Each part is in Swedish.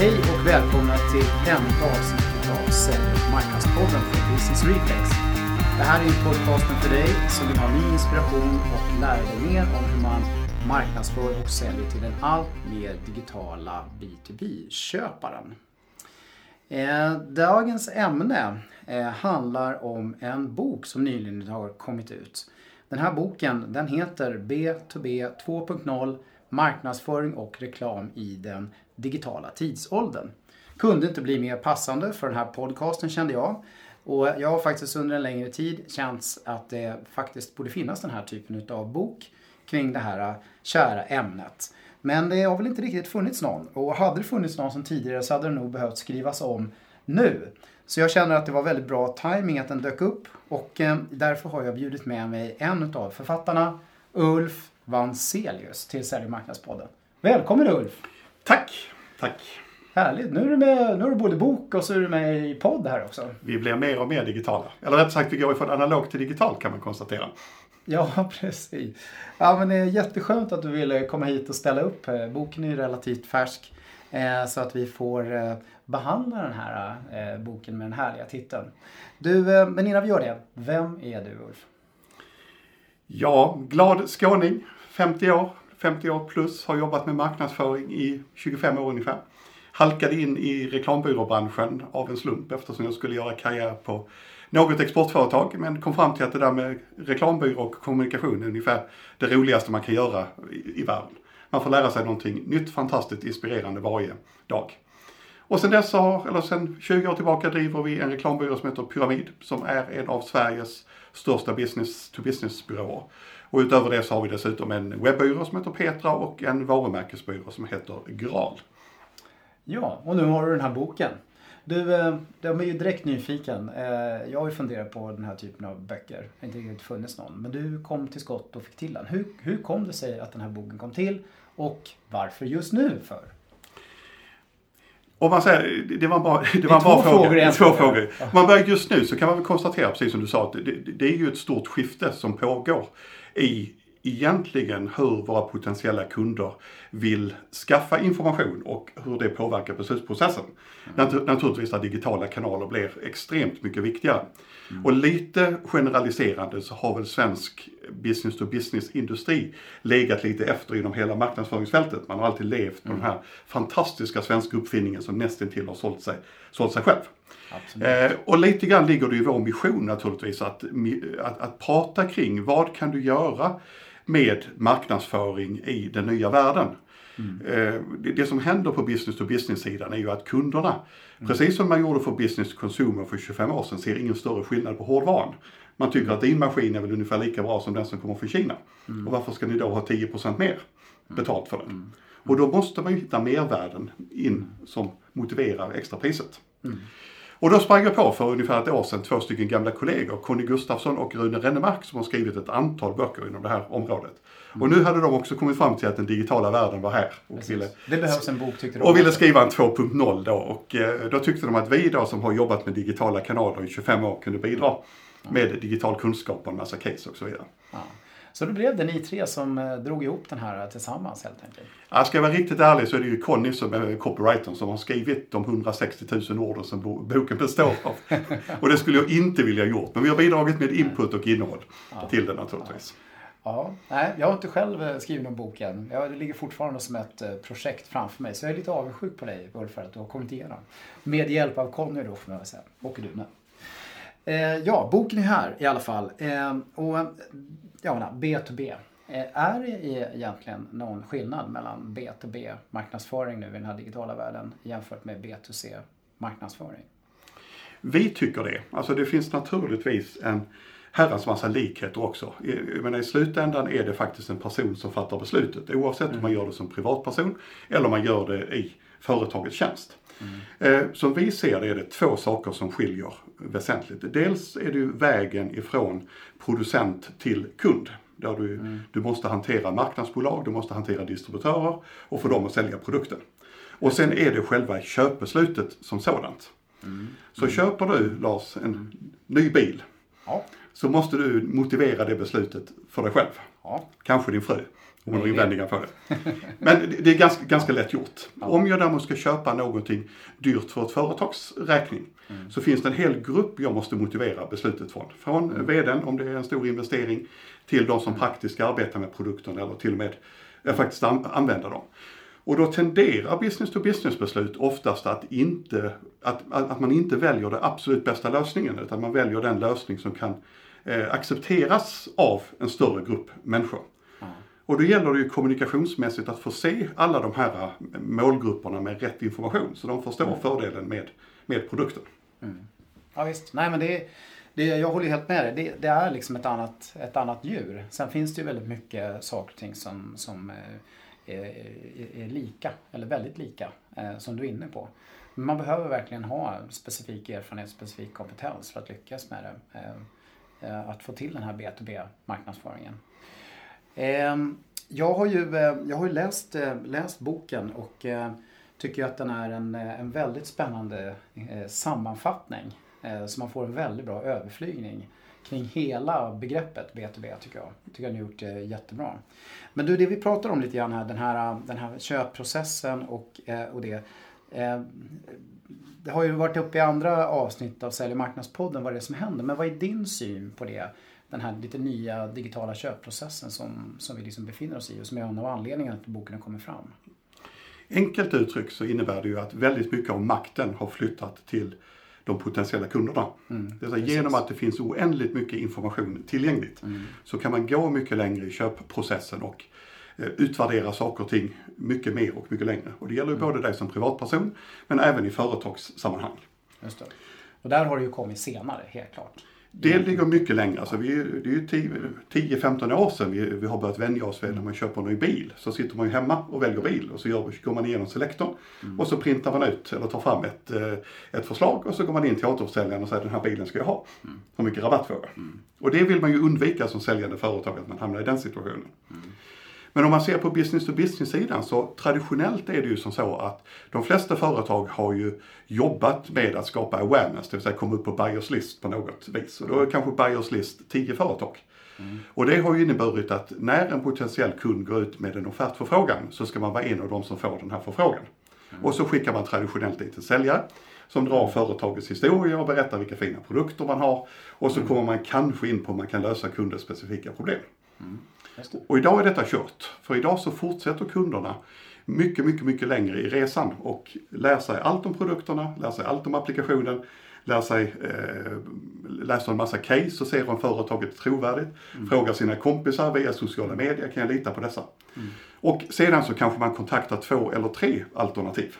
Hej och välkomna till ännu ett avsnitt av Sälj och marknadspodden från Business Reflex. Det här är ju podcasten för dig som vill ha ny inspiration och lära dig mer om hur man marknadsför och säljer till den allt mer digitala B2B-köparen. Eh, dagens ämne eh, handlar om en bok som nyligen har kommit ut. Den här boken den heter B2B 2.0 Marknadsföring och reklam i den digitala tidsåldern. Kunde inte bli mer passande för den här podcasten kände jag. Och jag har faktiskt under en längre tid känt att det faktiskt borde finnas den här typen av bok kring det här äh, kära ämnet. Men det har väl inte riktigt funnits någon. Och hade det funnits någon som tidigare så hade det nog behövt skrivas om nu. Så jag känner att det var väldigt bra timing att den dök upp och äh, därför har jag bjudit med mig en av författarna, Ulf Vanselius, till Sälj marknadspodden. Välkommen Ulf! Tack! Tack! Härligt! Nu är, du med, nu är du både bok och så är du med i podd här också. Vi blir mer och mer digitala. Eller rätt sagt, vi går från analog till digital kan man konstatera. Ja, precis. Ja, men det är jätteskönt att du ville komma hit och ställa upp. Boken är ju relativt färsk. Eh, så att vi får eh, behandla den här eh, boken med den härliga titeln. Du, men innan vi gör det, vem är du Ulf? Ja, glad skåning, 50 år, 50 år plus, har jobbat med marknadsföring i 25 år ungefär. Halkade in i reklambyråbranschen av en slump eftersom jag skulle göra karriär på något exportföretag men kom fram till att det där med reklambyrå och kommunikation är ungefär det roligaste man kan göra i, i världen. Man får lära sig någonting nytt, fantastiskt, inspirerande varje dag. Och sen dess har, eller sen 20 år tillbaka driver vi en reklambyrå som heter Pyramid som är en av Sveriges största business-to-business-byråer. Och utöver det så har vi dessutom en webbyrå som heter Petra och en varumärkesbyrå som heter Gral. Ja, och nu har du den här boken. Du, eh, jag är ju direkt nyfiken. Eh, jag har ju funderat på den här typen av böcker. Det har inte riktigt funnits någon. Men du kom till skott och fick till den. Hur, hur kom det sig att den här boken kom till? Och varför just nu för? Om man säger, det var en bra, det var en bra fråga. Frågor två frågor. Om man börjar just nu så kan man väl konstatera, precis som du sa, att det, det är ju ett stort skifte som pågår i egentligen hur våra potentiella kunder vill skaffa information och hur det påverkar beslutsprocessen. Mm. naturligtvis där digitala kanaler blir extremt mycket viktigare. Mm. Och lite generaliserande så har väl svensk business to business industri legat lite efter inom hela marknadsföringsfältet. Man har alltid levt på mm. den här fantastiska svenska uppfinningen som nästintill har sålt sig, sålt sig själv. Eh, och lite grann ligger det i vår mission naturligtvis att, att, att prata kring vad kan du göra med marknadsföring i den nya världen. Mm. Eh, det, det, som händer på business to business-sidan är ju att kunderna, mm. precis som man gjorde för business to consumer för 25 år sedan, ser ingen större skillnad på hårdvaran. Man tycker att din maskin är väl ungefär lika bra som den som kommer från Kina. Mm. Och varför ska ni då ha 10% mer betalt för den? Mm. Och då måste man ju hitta mervärden in som motiverar extrapriset. Mm. Och då sprang jag på för ungefär ett år sedan två stycken gamla kollegor, Conny Gustafsson och Rune Rennemark, som har skrivit ett antal böcker inom det här området. Mm. Och nu hade de också kommit fram till att den digitala världen var här. Och ville, det behövs en bok tyckte de. Och ville skriva en 2.0 då. Och eh, då tyckte de att vi då som har jobbat med digitala kanaler i 25 år kunde bidra med digital kunskap och en massa case och så vidare. Ja. Så då blev det ni tre som eh, drog ihop den här tillsammans helt enkelt? Ja, ska jag vara riktigt ärlig så är det ju Conny som är copywritern som har skrivit de 160 000 orden som boken består av. och det skulle jag inte vilja gjort. Men vi har bidragit med input och innehåll ja. till den naturligtvis. Ja nej, jag har inte själv eh, skrivit någon bok än. det ligger fortfarande som ett eh, projekt framför mig. Så jag är lite avundsjuk på dig Ulf för att du har kommit igenom. Med hjälp av Conny då får man väl säga. Och du med. Eh, ja, boken är här i alla fall. Eh, och eh, ja, B2B. Eh, är det egentligen någon skillnad mellan B2B marknadsföring nu i den här digitala världen jämfört med B2C marknadsföring? Vi tycker det. Alltså det finns naturligtvis en herrans massa likheter också. Men i slutändan är det faktiskt en person som fattar beslutet oavsett mm. om man gör det som privatperson eller om man gör det i företagets tjänst. Mm. Som vi ser det är det två saker som skiljer väsentligt. Dels är det ju vägen ifrån producent till kund. Där du, mm. du måste hantera marknadsbolag, du måste hantera distributörer och få dem att sälja produkten. Och sen är det själva köpbeslutet som sådant. Mm. Så mm. köper du, Lars, en ny bil. Ja. Så måste du motivera det beslutet för dig själv. Ja. Kanske din fru. Om man har invändningar för det. Men det är ganska, ganska lätt gjort. Om jag däremot ska köpa någonting dyrt för ett företags räkning mm. så finns det en hel grupp jag måste motivera beslutet från. Från mm. vdn om det är en stor investering till de som praktiskt arbetar med produkten eller till och med eh, faktiskt använder dem. Och då tenderar business to business beslut oftast att, inte, att, att man inte väljer den absolut bästa lösningen utan man väljer den lösning som kan eh, accepteras av en större grupp människor. Mm. Och då gäller det ju kommunikationsmässigt att förse alla de här eh, målgrupperna med rätt information så de förstår mm. fördelen med, med produkten. Mm. Ja visst, nej men det, det jag håller helt med dig. Det, det, är liksom ett annat, ett annat djur. Sen finns det ju väldigt mycket saker och ting som, som eh, är, lika, eller väldigt lika, eh, som du är inne på. Men man behöver verkligen ha specifik erfarenhet, specifik kompetens för att lyckas med det. Eh, eh, att få till den här B2B-marknadsföringen. Ehm, jag har ju, jag har ju läst, läst boken och tycker att den är en, en väldigt spännande sammanfattning. Så man får en väldigt bra överflygning kring hela begreppet B2B tycker jag. tycker jag ni har gjort det jättebra. Men du, det vi pratar om lite grann här, den här, eh, den här köpprocessen och, eh, och det. Det har ju varit uppe i andra avsnitt av Sälj och marknadspodden vad det är som händer. Men vad är din syn på det? Den här lite nya digitala köpprocessen som, som vi liksom befinner oss i och som är en av anledningarna till att boken har kommit fram. Enkelt uttryckt så innebär det ju att väldigt mycket av makten har flyttat till de potentiella kunderna. Mm, det genom att det finns oändligt mycket information tillgängligt mm. så kan man gå mycket längre i köpprocessen och eh, utvärdera saker och ting mycket mer och mycket längre. Och det gäller ju mm. både dig som privatperson men även i företagssammanhang. Just det. Och där har det ju kommit senare, helt klart. Det ligger mycket längre. Alltså vi, det är ju 10-15 år sedan vi, vi har börjat vänja oss vid när man köper en ny bil. Så sitter man ju hemma och väljer bil och så gör, går man igenom selektorn mm. och så printar man ut eller tar fram ett, eh, ett förslag och så går man in till återförsäljaren och säger den här bilen ska jag ha. Mm. Hur mycket rabatt får jag? Mm. Och det vill man ju undvika som säljande företag att man hamnar i den situationen. Mm. Men om man ser på business to business-sidan så traditionellt är det ju som så att de flesta företag har ju jobbat med att skapa awareness, det vill säga komma upp på buyers list på något vis. Och då är kanske buyers list 10 företag. Mm. Och det har ju inneburit att när en potentiell kund går ut med en offertförfrågan så ska man vara en av de som får den här förfrågan. Mm. Och så skickar man traditionellt dit en säljare som drar företagets historia och berättar vilka fina produkter man har. Och så mm. kommer man kanske in på om man kan lösa kundens specifika problem. Mm. Och idag är detta kört. För idag så fortsätter kunderna mycket, mycket, mycket längre i resan och lär sig allt om produkterna, lär sig allt om applikationen, lär sig, eh, läser en massa case och ser om företaget är trovärdigt, mm. frågar sina kompisar via sociala medier, kan jag lita på dessa? Mm. Och sedan så kanske man kontaktar två eller tre alternativ.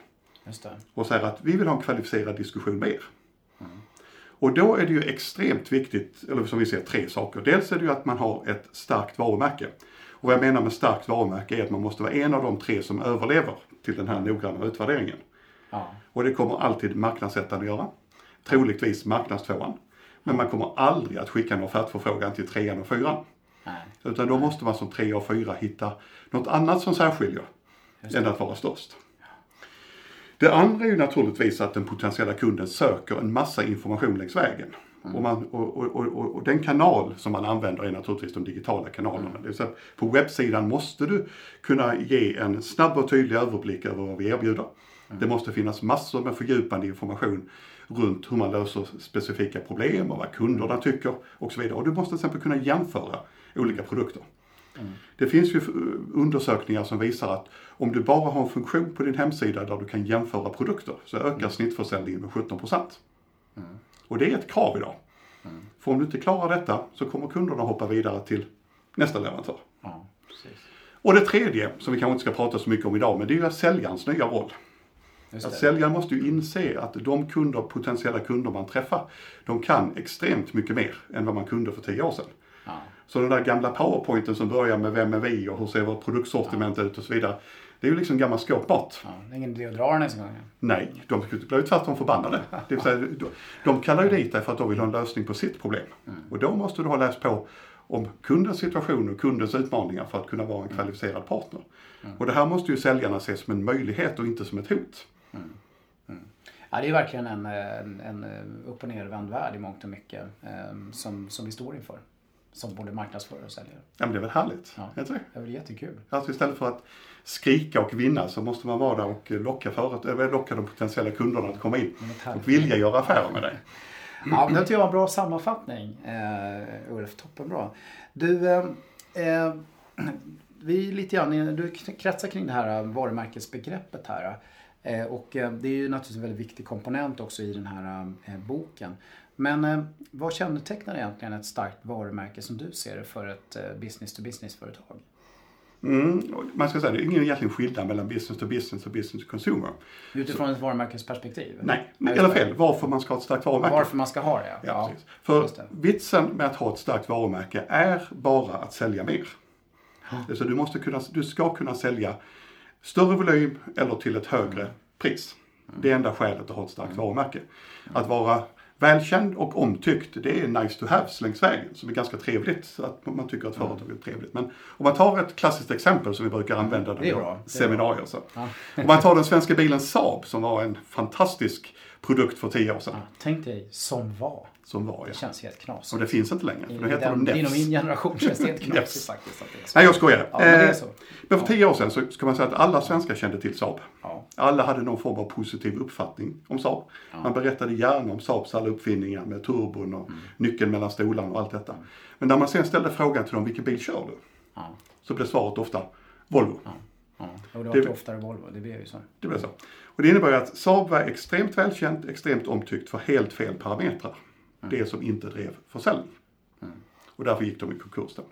Och säger att vi vill ha en kvalificerad diskussion med er. Och då är det ju extremt viktigt, eller som vi ser, tre saker. Dels är det ju att man har ett starkt varumärke. Och vad jag menar med starkt varumärke är att man måste vara en av de tre som överlever till den här noggranna utvärderingen. Ja. Och det kommer alltid marknadssättaren att göra. Troligtvis marknadstvåan. Men man kommer aldrig att skicka en offertförfrågan till trean och fyran. Nej. Utan då måste man som tre och fyra hitta något annat som särskiljer än att vara störst. Det andra är ju naturligtvis att den potentiella kunden söker en massa information längs vägen. Mm. Och, man, och, och, och, den kanal som man använder är naturligtvis de digitala kanalerna. Mm. Det vill säga, på webbsidan måste du kunna ge en snabb och tydlig överblick över vad vi erbjuder. Mm. Det måste finnas massor med fördjupande information runt hur man löser specifika problem och vad kunderna tycker och så vidare. Och du måste till exempel kunna jämföra olika produkter. Mm. Det finns ju undersökningar som visar att om du bara har en funktion på din hemsida där du kan jämföra produkter så ökar mm. snittförsäljningen med 17 Mm. Och det är ett krav idag. Mm. För om du inte klarar detta så kommer kunderna hoppa vidare till nästa leverantör. Ja, och det tredje, som vi kanske inte ska prata så mycket om idag, men det är ju säljarens nya roll. Att säljaren måste ju inse att de kunder, potentiella kunder man träffar, de kan extremt mycket mer än vad man kunde för tio år sedan. Ja. Så den där gamla powerpointen som börjar med vem är vi och hur ser vårt produktsortiment ja. ut och så vidare. Det är ju liksom gammal skåpmat. Ja, det är ingen idé att dra den ens en gång. Nej, de blir ju tvärtom förbannade. Det vill säga, de, de kallar ju dit dig för att de vill ha en lösning på sitt problem. Mm. Och då måste du ha läst på om kundens situation och kundens utmaningar för att kunna vara en mm. kvalificerad partner. Mm. Och det här måste ju säljarna se som en möjlighet och inte som ett hot. Mm. mm. Ja, det är verkligen en, en, en upp och nervänd värld i mångt och mycket eh, som, som vi står inför. Som både marknadsförare och säljare. Ja, men det är väl härligt? Ja. Är inte det? Det är väl jättekul. Alltså istället för att skrika och vinna så måste man vara där och locka, föret- eller locka de potentiella kunderna att komma in Men och vilja göra affärer med dig. Ja, det tycker jag var en bra sammanfattning, eh, Ulf. Toppenbra. Du, eh, eh, vi är lite grann, du kretsar kring det här varumärkesbegreppet här. Eh, och eh, det är ju naturligtvis en väldigt viktig komponent också i den här eh, boken. Men eh, vad kännetecknar egentligen ett starkt varumärke som du ser det för ett eh, business-to-business-företag? Mm. och Man ska säga, det är ingen egentligen skillnad mellan business to business och business to consumer. Utifrån ett varumärkesperspektiv? Nej, Ja, eller det. fel. Varför man ska ha ett starkt varumärke. Varför man ska ha det, Ja, precis. För just det. vitsen med att ha ett starkt varumärke är bara att sälja mer. Så du, måste kunna, du ska kunna sälja större volym eller till ett högre pris. Det är enda skälet att ha ett starkt varumärke. Att vara välkänd och omtyckt, det är nice to have längs vägen. Som är ganska trevligt, att man tycker att företag är trevligt. Men om man tar ett klassiskt exempel som vi brukar använda när vi har seminarier. Så. Ja. Om man tar den svenska bilen Saab som var en fantastisk produkt för tio år sedan. Ja, tänk dig som var. Som var, Det ja. känns helt knasigt. Och det finns inte längre, för nu heter den, de inom min generation känns det helt knasigt Yes. faktiskt. Att det är så. Nej, jag skojar. Ja, men det är Eh, så. Men för tio år sedan så ska man säga att alla svenskar kände till Saab. Ja. Alla hade någon form av positiv uppfattning om Saab. Man berättade gärna om Saabs alla uppfinningar med turbon och Mm. nyckeln mellan stolarna och allt detta. Men när man sen ställde frågan till dem, vilken bil kör du? Ja. Så blev svaret ofta Volvo. Ja. Och det var Det- oftare Volvo, det blev ju så. Det blev så. Och det innebär att Saab var extremt välkänt, extremt omtyckt för helt fel parametrar. Det som inte drev försäljning. Och därför gick de i konkurs då.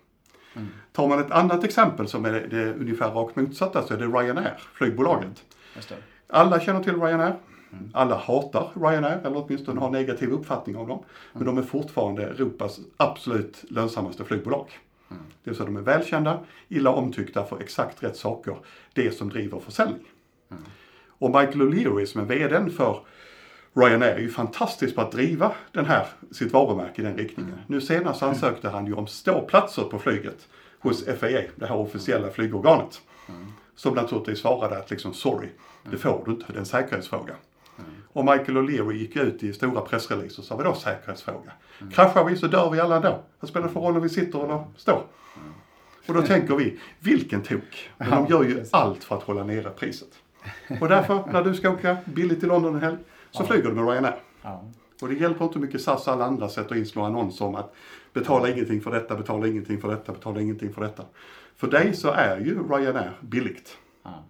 Tar man ett annat exempel som är det, det ungefär rakt motsatta så är det Ryanair, flygbolaget. Det. Alla känner till Ryanair. Alla hatar Ryanair, eller åtminstone har negativ uppfattning om dem. Men de är fortfarande Europas absolut lönsammaste flygbolag. Det vill säga de är välkända, illa omtyckta för exakt rätt saker. Det som driver försäljning. Och Michael O'Leary som är VDn för Ryanair är ju fantastisk på att driva den här, sitt varumärke i den riktningen. Nu senast ansökte han ju om ståplatser på flyget hos FAA, det här officiella flygorganet. Som naturligtvis svarade att liksom sorry, det får du inte, det är en säkerhetsfråga. Och Michael O'Leary gick ut i stora pressreleaser och sa vadå säkerhetsfråga? Kraschar vi så dör vi alla ändå. Vad spelar det för roll om vi sitter eller står? Och då tänker vi, vilken tok. Men de gör ju allt för att hålla nere priset. Och därför, när du ska åka billigt till London en helg, så flyger du med Ryanair. Ja. Och det hjälper inte hur mycket SAS och alla andra sätter in små annonser om att betala ingenting för detta, betala ingenting för detta, betala ingenting för detta. För dig så är ju Ryanair billigt. Ja.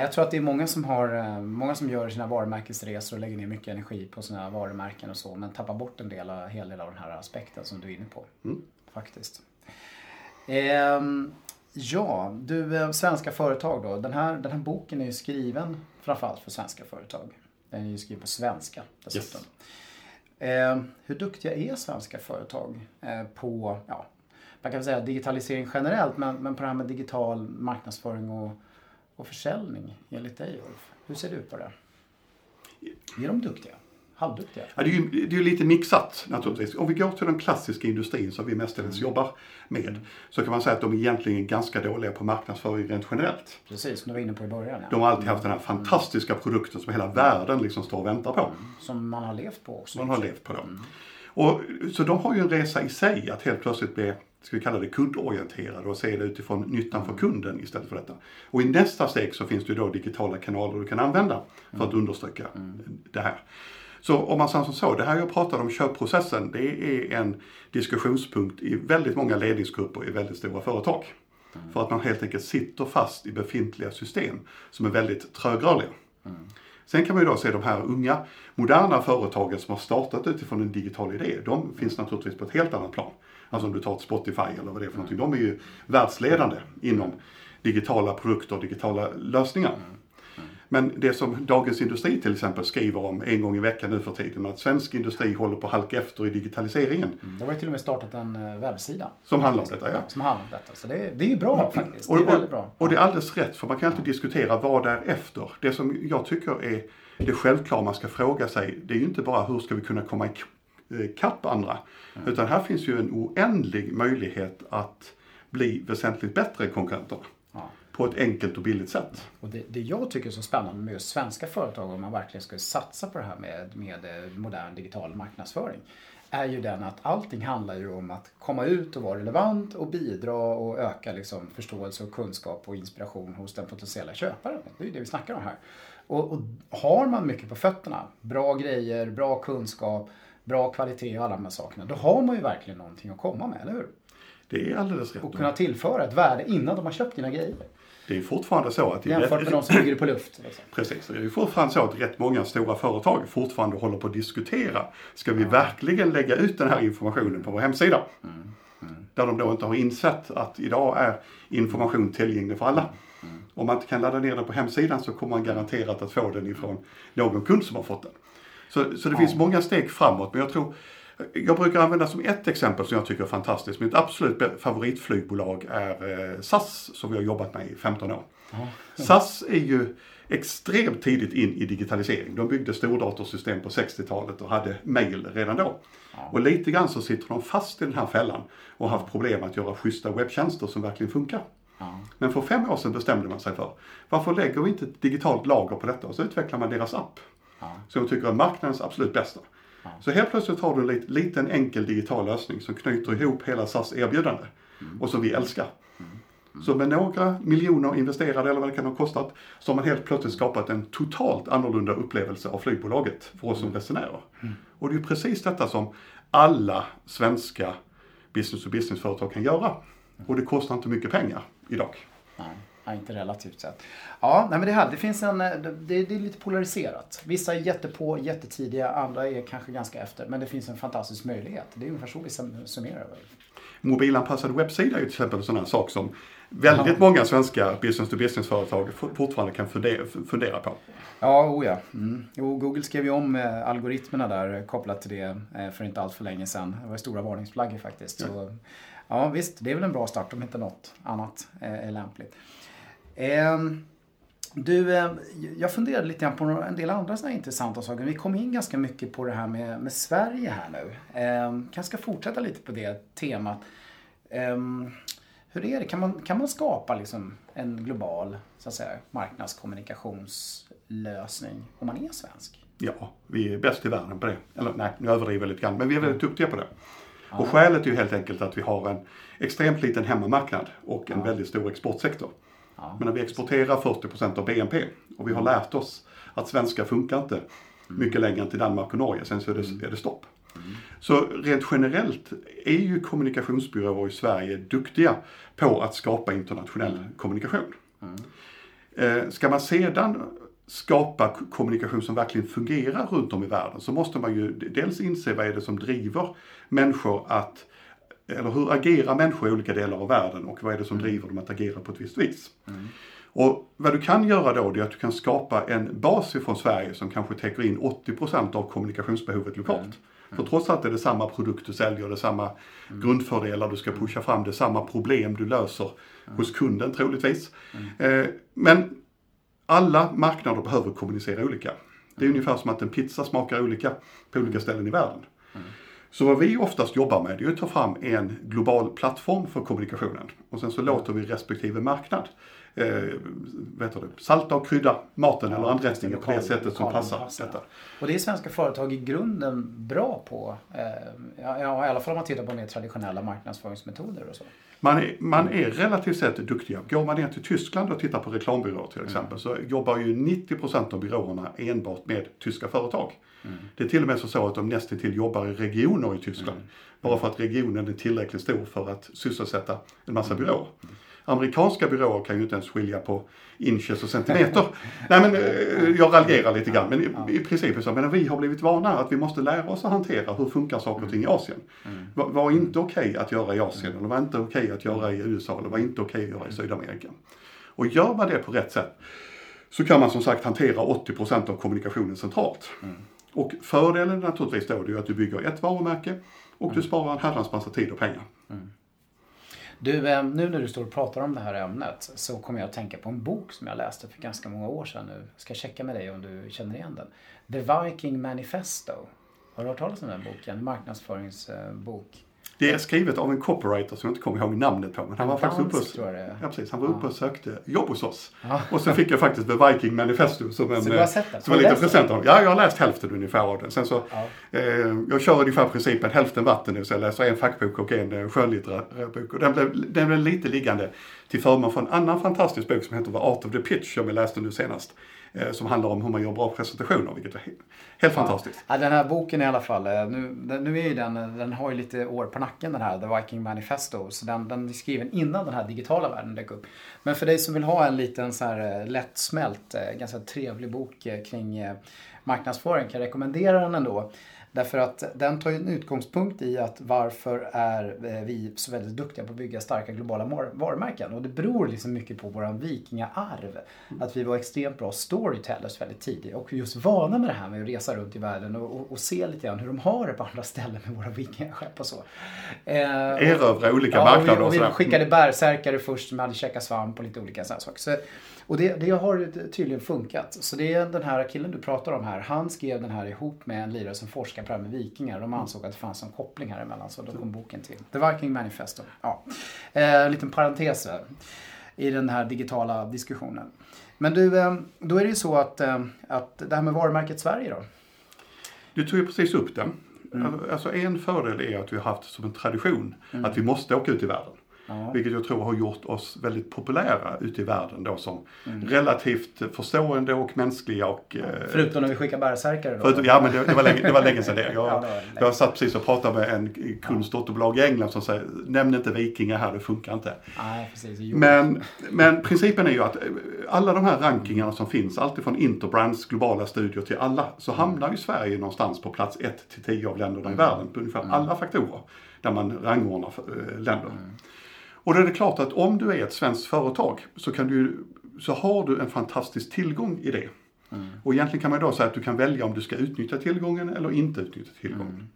Jag tror att det är många som, har, eh, många som gör sina varumärkesresor och lägger ner mycket energi på sina varumärken och så. Men tappar bort en del, av- hel del av den här aspekten som du är inne på. Faktiskt. Ehm, ja, du, eh, svenska företag då. Den här, den här boken är ju skriven framförallt för svenska företag. Den är ju skriven på svenska dessutom. Eh, hur duktiga är svenska företag eh, på, ja, man kan säga digitalisering generellt, men, men på det här med digital marknadsföring och, och försäljning enligt dig Ulf? Hur ser du på det? Är de duktiga? Halvduktiga? Ja, det, är ju, det är ju lite mixat naturligtvis. Om vi går till den klassiska industrin som vi mestadels jobbar med. Så kan man säga att de är egentligen ganska dåliga på marknadsföring rent generellt. Precis, som du var inne på i början. Ja. De har alltid haft den här fantastiska produkten som hela världen liksom står och väntar på. Som man har levt på också. Man har levt på dem. Och, så de har ju en resa i sig att helt plötsligt bli, ska vi kalla det kundorienterade och se det utifrån nyttan för kunden istället för detta. Och i nästa steg så finns det ju då digitala kanaler du kan använda för att understryka det här. Så om man säger som så, det här jag pratade om köpprocessen, det är en diskussionspunkt i väldigt många ledningsgrupper i väldigt stora företag. För att man helt enkelt sitter fast i befintliga system som är väldigt trögrörliga. Sen kan man ju då se de här unga, moderna företagen som har startat utifrån en digital idé. De finns naturligtvis på ett helt annat plan. Alltså om du tar ett Spotify eller vad det är för någonting. De är ju världsledande inom digitala produkter och digitala lösningar. Men det som Dagens Industri till exempel skriver om en gång i veckan nu för tiden, att svensk industri håller på att halka efter i digitaliseringen. De har ju till och med startat en eh, webbsida. Som handlar om detta, ja. Som handlar om detta. Så det, är- det är ju bra faktiskt. Det Och, är väldigt bra. och, det är alldeles rätt, för man kan alltid diskutera vad är efter. Det som jag tycker är det självklara man ska fråga sig, det är ju inte bara hur ska vi kunna komma ik- ikapp andra. Utan här finns ju en oändlig möjlighet att bli väsentligt bättre konkurrenterna. På ett enkelt och billigt sätt. Och det, det jag tycker är så spännande med just svenska företag, om man verkligen skulle satsa på det här med, med eh, modern digital marknadsföring, är ju den att allting handlar ju om att komma ut och vara relevant och bidra och öka liksom förståelse och kunskap och inspiration hos den potentiella köparen. Det är ju det vi snackar om här. Och, och har man mycket på fötterna, bra grejer, bra kunskap, bra kvalitet och alla de här sakerna, då har man ju verkligen någonting att komma med, eller hur? Det är alldeles rätt. Och kunna tillföra ett värde innan de har köpt dina grejer. Det är fortfarande så att... Jämfört med de som bygger på luft. Liksom. Precis. Det är fortfarande så att rätt många stora företag fortfarande håller på att diskutera. Ska vi verkligen lägga ut den här informationen på vår hemsida? Mm. Mm. Där de då inte har insett att idag är information tillgänglig för alla. Mm. Om man inte kan ladda ner den på hemsidan så kommer man garanterat att få den ifrån någon kund som har fått den. Så, så det finns många steg framåt men jag tror jag brukar använda som ett exempel som jag tycker är fantastiskt. Mitt absolut favoritflygbolag är eh, SAS som vi har jobbat med i 15 år. Mm. SAS är ju extremt tidigt in i digitalisering. De byggde stordatorsystem på 60-talet och hade mail redan då. Och lite grann så sitter de fast i den här fällan och har haft problem att göra schyssta webbtjänster som verkligen funkar. Men för fem år sedan bestämde man sig för varför lägger vi inte ett digitalt lager på detta och så utvecklar man deras app. Som jag tycker är marknadens absolut bästa. Så helt plötsligt har du en liten enkel digital lösning som knyter ihop hela SAS erbjudande mm. och som vi älskar. Mm. Mm. Så med några miljoner investerade eller vad det kan ha kostat så har man helt plötsligt skapat en totalt annorlunda upplevelse av flygbolaget för oss som resenärer. Och det är precis detta som alla svenska business to business-företag kan göra. Och det kostar inte mycket pengar idag. Ja, inte relativt sett. Ja, nej, men det, här, det finns en, det, det, är lite polariserat. Vissa är jättepå, jättetidiga, andra är kanske ganska efter. Men det finns en fantastisk möjlighet. Det är ungefär så vi summerar det. Mobilanpassad webbsida är ju till exempel en sån här sak som väldigt ja. många svenska business to business-företag fortfarande kan fundera, fundera på. Ja, oh ja. Mm. Jo, Google skrev ju om eh, algoritmerna där kopplat till det eh, för inte allt för länge sedan. Det var stora varningsflaggor faktiskt. Ja. Så, ja, visst, det är väl en bra start om inte något annat är lämpligt. Ehm, du, eh, jag funderade lite grann på en del andra sådana intressanta saker. Vi kom in ganska mycket på det här med, med Sverige här nu. Eh, kanske ska fortsätta lite på det temat. Eh, hur är det? Kan man, kan man skapa liksom en global så att säga, marknadskommunikationslösning om man är svensk? Ja, vi är bäst i världen på det. Eller nej, nu överdriver jag lite grann, men vi är väldigt duktiga på det. Och skälet är ju helt enkelt att vi har en extremt liten hemmamarknad och en ja. väldigt stor exportsektor. Ja. Men vi exporterar 40% av BNP och vi har lärt oss att svenska funkar inte mycket längre än till Danmark och Norge, sen så är det, mm. är det stopp. Mm. Så rent generellt är ju kommunikationsbyråer i Sverige duktiga på att skapa internationell mm. kommunikation. Mm. Eh, ska man sedan skapa kommunikation som verkligen fungerar runt om i världen så måste man ju dels inse vad är det som driver människor att eller hur agerar människor i olika delar av världen och vad är det som mm. driver dem att agera på ett visst vis. Mm. Och vad du kan göra då det är att du kan skapa en bas ifrån Sverige som kanske täcker in 80% av kommunikationsbehovet lokalt. Mm. För trots att det är samma produkt du säljer, det är samma mm. grundfördelar du ska pusha fram, det är samma problem du löser mm. hos kunden troligtvis. Mm. Eh, men alla marknader behöver kommunicera olika. Det är ungefär som att en pizza smakar olika på olika ställen i världen. Så vad vi oftast jobbar med är att ta fram en global plattform för kommunikationen. Och sen så låter vi respektive marknad eh, vet du, salta och krydda maten eller anrättningen på det sättet som passar passa. detta. Och det är svenska företag i grunden bra på. Eh, ja, I alla fall om man tittar på mer traditionella marknadsföringsmetoder och så. Man är, man är relativt sett duktiga. Går man ner till Tyskland och tittar på reklambyråer till exempel mm. så jobbar ju 90% av byråerna enbart med tyska företag. Mm. Det är till och med så att de nästintill jobbar i regioner i Tyskland. Mm. Bara för att regionen är tillräckligt stor för att sysselsätta en massa mm. byråer. Amerikanska byråer kan ju inte ens skilja på inches och centimeter. Nej men eh, jag raljerar lite grann men i, i princip så. Men vi har blivit vana att vi måste lära oss att hantera hur funkar saker och ting i Asien. Mm. Vad var inte okej okay att göra i Asien eller var inte okej okay att göra i USA eller var inte okej okay att göra i Sydamerika. Och gör man det på rätt sätt så kan man som sagt hantera 80% av kommunikationen centralt. Mm. Och fördelen naturligtvis då är att du bygger ett varumärke och du mm. sparar en herrans massa tid och pengar. Mm. Du, ehm, nu när du står och pratar om det här ämnet så kommer jag att tänka på en bok som jag läste för ganska många år sedan nu. Jag ska checka med dig om du känner igen den. The Viking Manifesto. Har du hört talas om den boken? Marknadsföringsbok. Det är skrivet av en copywriter som jag inte kommer ihåg namnet på. Men han var faktiskt uppe Dansk, är. Ja, precis. Han var uppe och sökte jobb hos oss. Och så fick jag faktiskt The Viking Manifesto som en, Så du har sett den? som en liten present. av- Ja, jag har läst hälften ungefär av den. Sen så, eh, jag kör ungefär principen hälften vatten nu, så jag läser en fackbok och en eh, skönlitterär bok. Och den blev, den blev lite liggande till förmån för en annan fantastisk bok som heter The Art of the Pitch, som jag läste nu senast. Eh, som handlar om hur man gör bra presentationer, vilket är helt, fantastiskt. Ja, den här boken i alla fall, eh, nu, nu är ju den, eh, den har ju lite år på nacken den här, The Viking Manifesto. Så den, den är skriven innan den här digitala världen dök upp. Men för dig som vill ha en liten så här lättsmält, ganska trevlig bok kring marknadsföring kan jag rekommendera den ändå. Därför att den tar en utgångspunkt i att varför är eh, vi så väldigt duktiga på att bygga starka globala varumärken? Och det beror liksom mycket på våran vikingaarv. Att vi var extremt bra storytellers väldigt tidigt och just vana med det här med att resa runt i världen och, och, och se lite grann hur de har det på andra ställen med våra vikingaskepp och så. Eh, och- Erövra olika Ja, marknader och och vi, och sådär. vi skickade bärsärkare först som hade käkat svamp och lite olika sådana saker. Så, och det, det har tydligen funkat. Så det är den här killen du pratar om här. Han skrev den här ihop med en lirare som forskar på det här med vikingar. De ansåg att det fanns en koppling här emellan. Så då kom boken till. The Viking Manifesto. Ja. Eh, en liten parentes där, i den här digitala diskussionen. Men du, eh, då är det ju så att, eh, att det här med varumärket Sverige då. Du tog ju precis upp den. Mm. Alltså en fördel är att vi har haft som en tradition att vi måste åka ut i världen. Ja. Vilket jag tror har gjort oss väldigt populära ute i världen då som Mm. relativt förstående och mänskliga och... eh, Förutom när vi skickar bärsärkare då. Förutom, ja men det, det, var länge, det var länge sedan det. Jag, Ja, det jag satt precis och pratade med en kunds dotterbolag i England som säger nämn inte vikingar här, det funkar inte. Nej, precis. Men, men principen är ju att eh, alla de här rankingarna som finns, alltifrån Interbrands globala studier till alla, så hamnar ju Sverige någonstans på plats 1 till 10 av länderna i världen på ungefär alla faktorer där man rangordnar eh, länder. Och då är det klart att om du är ett svenskt företag så, kan du, så har du en fantastisk tillgång i det. Och egentligen kan man då säga att du kan välja om du ska utnyttja tillgången eller inte utnyttja tillgången.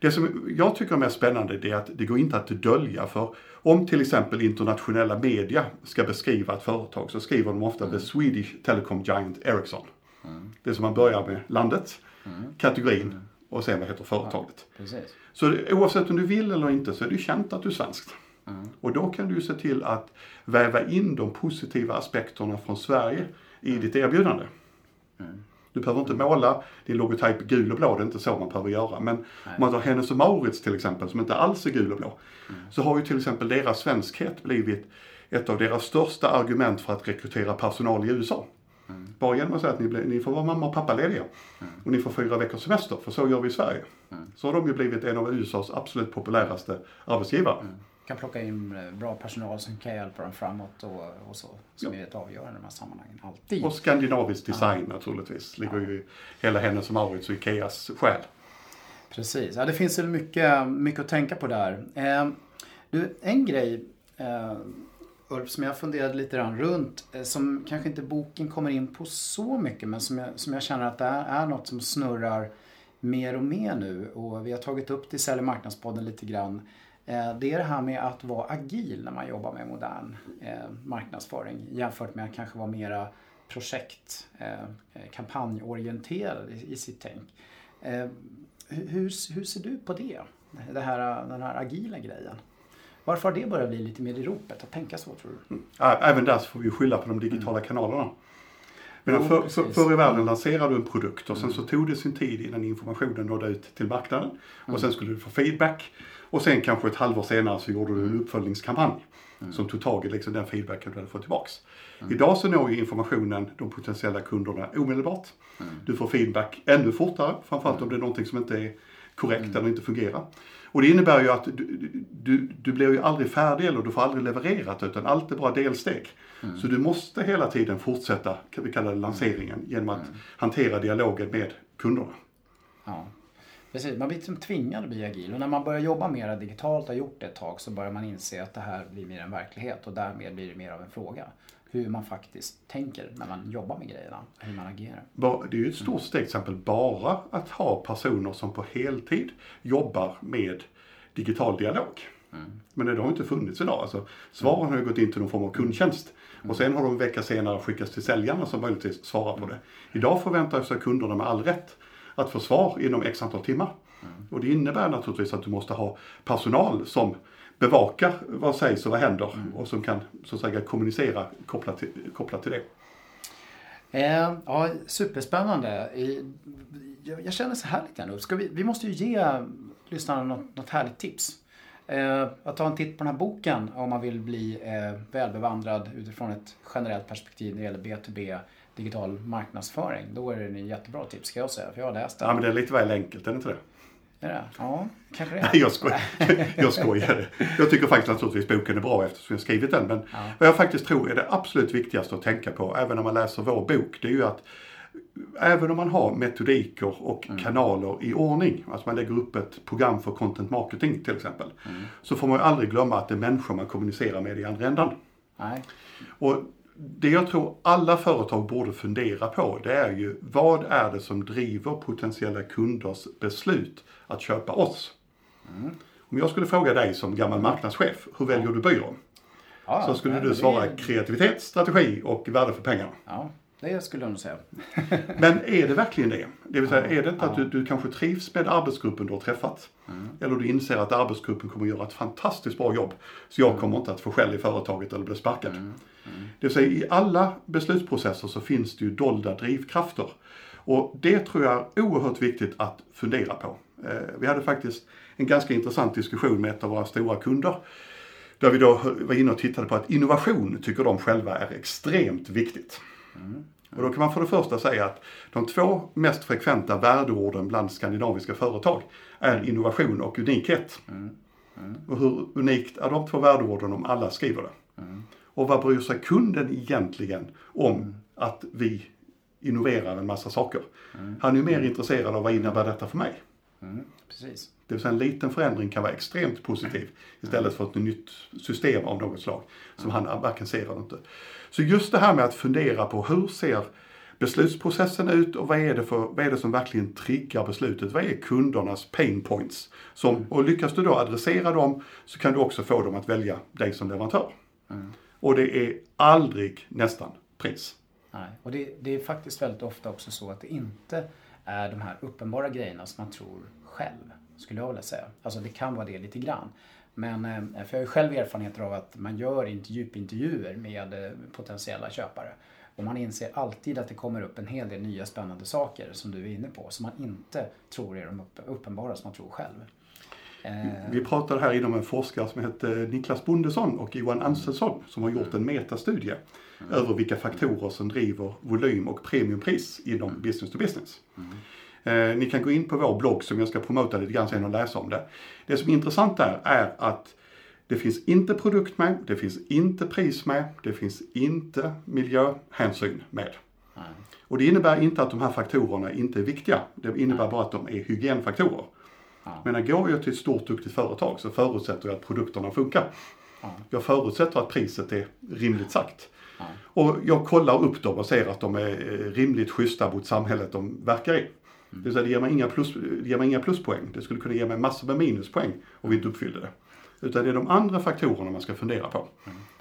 Det som jag tycker är mest spännande det är att det går inte att dölja för om till exempel internationella media ska beskriva ett företag så skriver de ofta The Swedish Telecom Giant Ericsson. Det är som man börjar med landet, kategorin och sen vad heter företaget. Precis. Så oavsett om du vill eller inte så är det känt att du är svensk. Och då kan du se till att väva in de positiva aspekterna från Sverige i ditt erbjudande. Du behöver inte måla din logotyp gul och blå, det är inte så man behöver göra. Men om man tar Hennes och Mauritz till exempel, som inte alls är gul och blå. Så har ju till exempel deras svenskhet blivit ett av deras största argument för att rekrytera personal i USA. Bara genom att säga att ni, ni får vara mamma och pappalediga. Och ni får fyra veckors semester, för så gör vi i Sverige. Så har de ju blivit en av USAs absolut populäraste arbetsgivare. Kan plocka in eh, bra personal som kan hjälpa dem framåt och, och så. Som är ett avgörande i de här sammanhangen. Alltid. Och skandinavisk design naturligtvis. Ligger ju i hela Hennes och Mauritz och Ikeas själ. Precis. Ja, det finns väl mycket, mycket att tänka på där. Eh, du, en grej eh, Ulf, som jag funderade lite grann runt, eh, som kanske inte boken kommer in på så mycket, men som jag, som jag känner att det är, är något som snurrar mer och mer nu. Och vi har tagit upp det i Sälj marknadspodden lite grann. Eh, det är det här med att vara agil när man jobbar med modern eh, marknadsföring jämfört med att kanske vara mera projekt, eh, kampanjorienterad i, sitt tänk. Hur, hur ser du på det? det här, den här agila grejen. Varför har det börjat bli lite mer i ropet att tänka så tror du? Ä- Även där så får vi skylla på de digitala kanalerna. Men för, för, förr i världen lanserade du en produkt och sen så tog det sin tid innan informationen nådde ut till marknaden. Och sen skulle du få feedback. Och sen kanske ett halvår senare så gjorde du en uppföljningskampanj. Som tog tag i liksom den feedbacken du hade fått tillbaks. Idag så når ju informationen de potentiella kunderna omedelbart. Du får feedback ännu fortare, framförallt om det är någonting som inte är korrekt eller inte fungerar. Och det innebär ju att du, du, du blir ju aldrig färdig eller du får aldrig levererat utan allt är bara delsteg. Så du måste hela tiden fortsätta, kan vi kalla det lanseringen, genom att hantera dialogen med kunderna. Ja. Precis, man blir liksom tvingad att bli agil och när man börjar jobba mer digitalt och har gjort det ett tag så börjar man inse att det här blir mer en verklighet och därmed blir det mer av en fråga. Hur man faktiskt tänker när man jobbar med grejerna, hur man agerar. Det är ju ett stort steg till exempel bara att ha personer som på heltid jobbar med digital dialog. Men det har inte funnits idag. Alltså, svaren har ju gått in till någon form av kundtjänst. Och sen har de en vecka senare skickats till säljarna som möjligtvis svarar på det. Idag förväntar sig kunderna med all rätt att få svar inom x antal timmar. Och det innebär naturligtvis att du måste ha personal som bevakar vad sägs och vad händer och som kan så att säga kommunicera kopplat till, kopplat till det. Eh, ja, superspännande. Jag, jag känner så här lite grann. Ska vi, vi måste ju ge lyssnarna något, något härligt tips. Eh, att ta en titt på den här boken om man vill bli eh, välbevandrad utifrån ett generellt perspektiv när det gäller B2B digital marknadsföring. Då är det en jättebra tips ska jag säga, för jag har läst den. Ja men det är lite väl enkelt, är det inte det? Är det? Ja, kanske det. Nej, jag skojar. jag skojar. Jag tycker faktiskt naturligtvis boken är bra eftersom jag skrivit den. Men Ja. vad jag faktiskt tror är det absolut viktigaste att tänka på, även när man läser vår bok, det är ju att även om man har metodiker och kanaler i ordning, alltså man lägger upp ett program för content marketing till exempel, så får man ju aldrig glömma att det är människor man kommunicerar med i andra ändan. Nej. Och det jag tror alla företag borde fundera på det är ju vad är det som driver potentiella kunders beslut att köpa oss? Om jag skulle fråga dig som gammal marknadschef, hur väljer du byrå? Ja, Så skulle du svara det- kreativitet, strategi och värde för pengarna. Ja, det skulle jag nog säga. Men är det verkligen det? Det vill säga, är det inte att du, du kanske trivs med arbetsgruppen du har träffat? Eller du inser att arbetsgruppen kommer göra ett fantastiskt bra jobb, så jag kommer inte att få skäll i företaget eller bli sparkad. Det vill säga, i alla beslutsprocesser så finns det ju dolda drivkrafter. Och det tror jag är oerhört viktigt att fundera på. Eh, Vi hade faktiskt en ganska intressant diskussion med ett av våra stora kunder. Där vi då var inne och tittade på att innovation tycker de själva är extremt viktigt. Och då kan man för det första säga att de två mest frekventa värdeorden bland skandinaviska företag är innovation och unikhet. Och hur unikt är de två värdeorden om alla skriver det? Och vad bryr sig kunden egentligen om att vi innoverar en massa saker? Han är ju mer intresserad av vad innebär detta för mig? Mm, precis. Det vill säga en liten förändring kan vara extremt positiv istället för ett nytt system av något slag som han varken ser eller inte. Så just det här med att fundera på hur ser beslutsprocessen ut och vad är det, för, vad är det som verkligen triggar beslutet? Vad är kundernas pain points? Som, och lyckas du då adressera dem så kan du också få dem att välja dig som leverantör. Och det är aldrig nästan pris. Nej. Och det, det är faktiskt väldigt ofta också så att det inte är de här uppenbara grejerna som man tror själv, skulle jag vilja säga. Alltså det kan vara det lite grann. Men eh, för jag har ju själv erfarenheter av att man gör inte djupintervjuer med eh, potentiella köpare. Och man inser alltid att det kommer upp en hel del nya spännande saker som du är inne på, som man inte tror är de uppenbara som man tror själv. Eh, Vi pratade här inom en forskare som heter Niklas Bondesson och Johan Anselsson som har gjort en metastudie över vilka faktorer som driver volym och premiumpris inom business to business. Eh, ni kan gå in på vår blogg som jag ska promota lite grann sen och läsa om det. Det som är intressant där är att det finns inte produkt med, det finns inte pris med, det finns inte miljöhänsyn med. Och det innebär inte att de här faktorerna inte är viktiga. Det innebär bara att de är hygienfaktorer. Ja. Men går jag till ett stort duktigt företag så förutsätter jag att produkterna funkar. Ja. Jag förutsätter att priset är rimligt sagt. Ja. Och jag kollar upp dem och ser att de är eh, rimligt schyssta mot samhället de verkar i. Det vill säga det ger mig inga, plus, det ger mig inga pluspoäng. Det skulle kunna ge mig massor med minuspoäng om vi inte uppfyllde det. Utan det är de andra faktorerna man ska fundera på.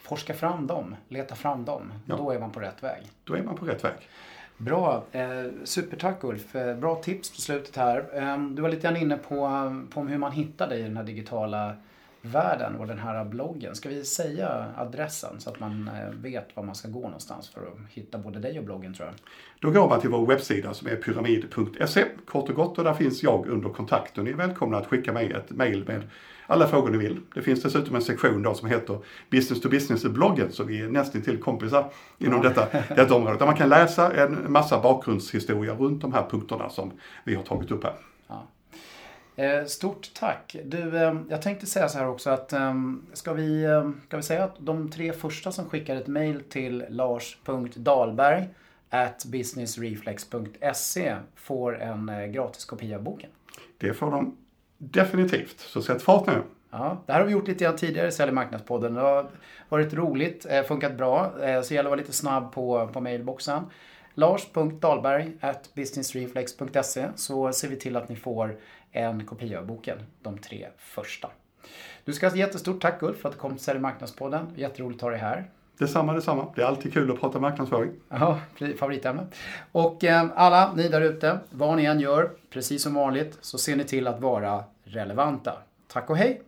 Forska fram dem, leta fram dem. Ja. Då är man på rätt väg. Då är man på rätt väg. Bra, eh, supertack Ulf. Eh, bra tips på slutet här. Eh, du var lite grann inne på, på hur man hittar dig i den här digitala världen och den här bloggen. Ska vi säga adressen så att man eh, vet var man ska gå någonstans för att hitta både dig och bloggen tror jag. Då går man till vår webbsida som är pyramid.se kort och gott och där finns jag under kontakt och ni är välkomna att skicka mig ett mail med alla frågor ni vill. Det finns dessutom en sektion då som heter Business to Business-bloggen så vi är nästan till kompisar inom detta, detta område. Där man kan läsa en massa bakgrundshistoria runt de här punkterna som vi har tagit upp här. Ja. Eh, Stort tack. Du, eh, jag tänkte säga så här också att eh, ska vi, eh, ska vi säga att de tre första som skickar ett mail till lars.dalberg at businessreflex.se får en eh, gratis kopia av boken. Det får de definitivt, så sätt fart nu. Ja, det här har vi gjort lite grann tidigare i Sälj marknadspodden. Det har varit roligt, eh, funkat bra. Eh, så gäller att vara lite snabb på, på mailboxen. Lars.dahlberg at businessreflex.se så ser vi till att ni får en kopia av boken, de tre första. Du ska ha ett jättestort tack Ulf för att du kom till Sälj marknadspodden. Jätteroligt att ha dig här. Detsamma, detsamma. Det är alltid kul att prata marknadsföring. Ja, favoritämne. Och eh, alla ni där ute, vad ni än gör, precis som vanligt, så ser ni till att vara relevanta. Tack och hej!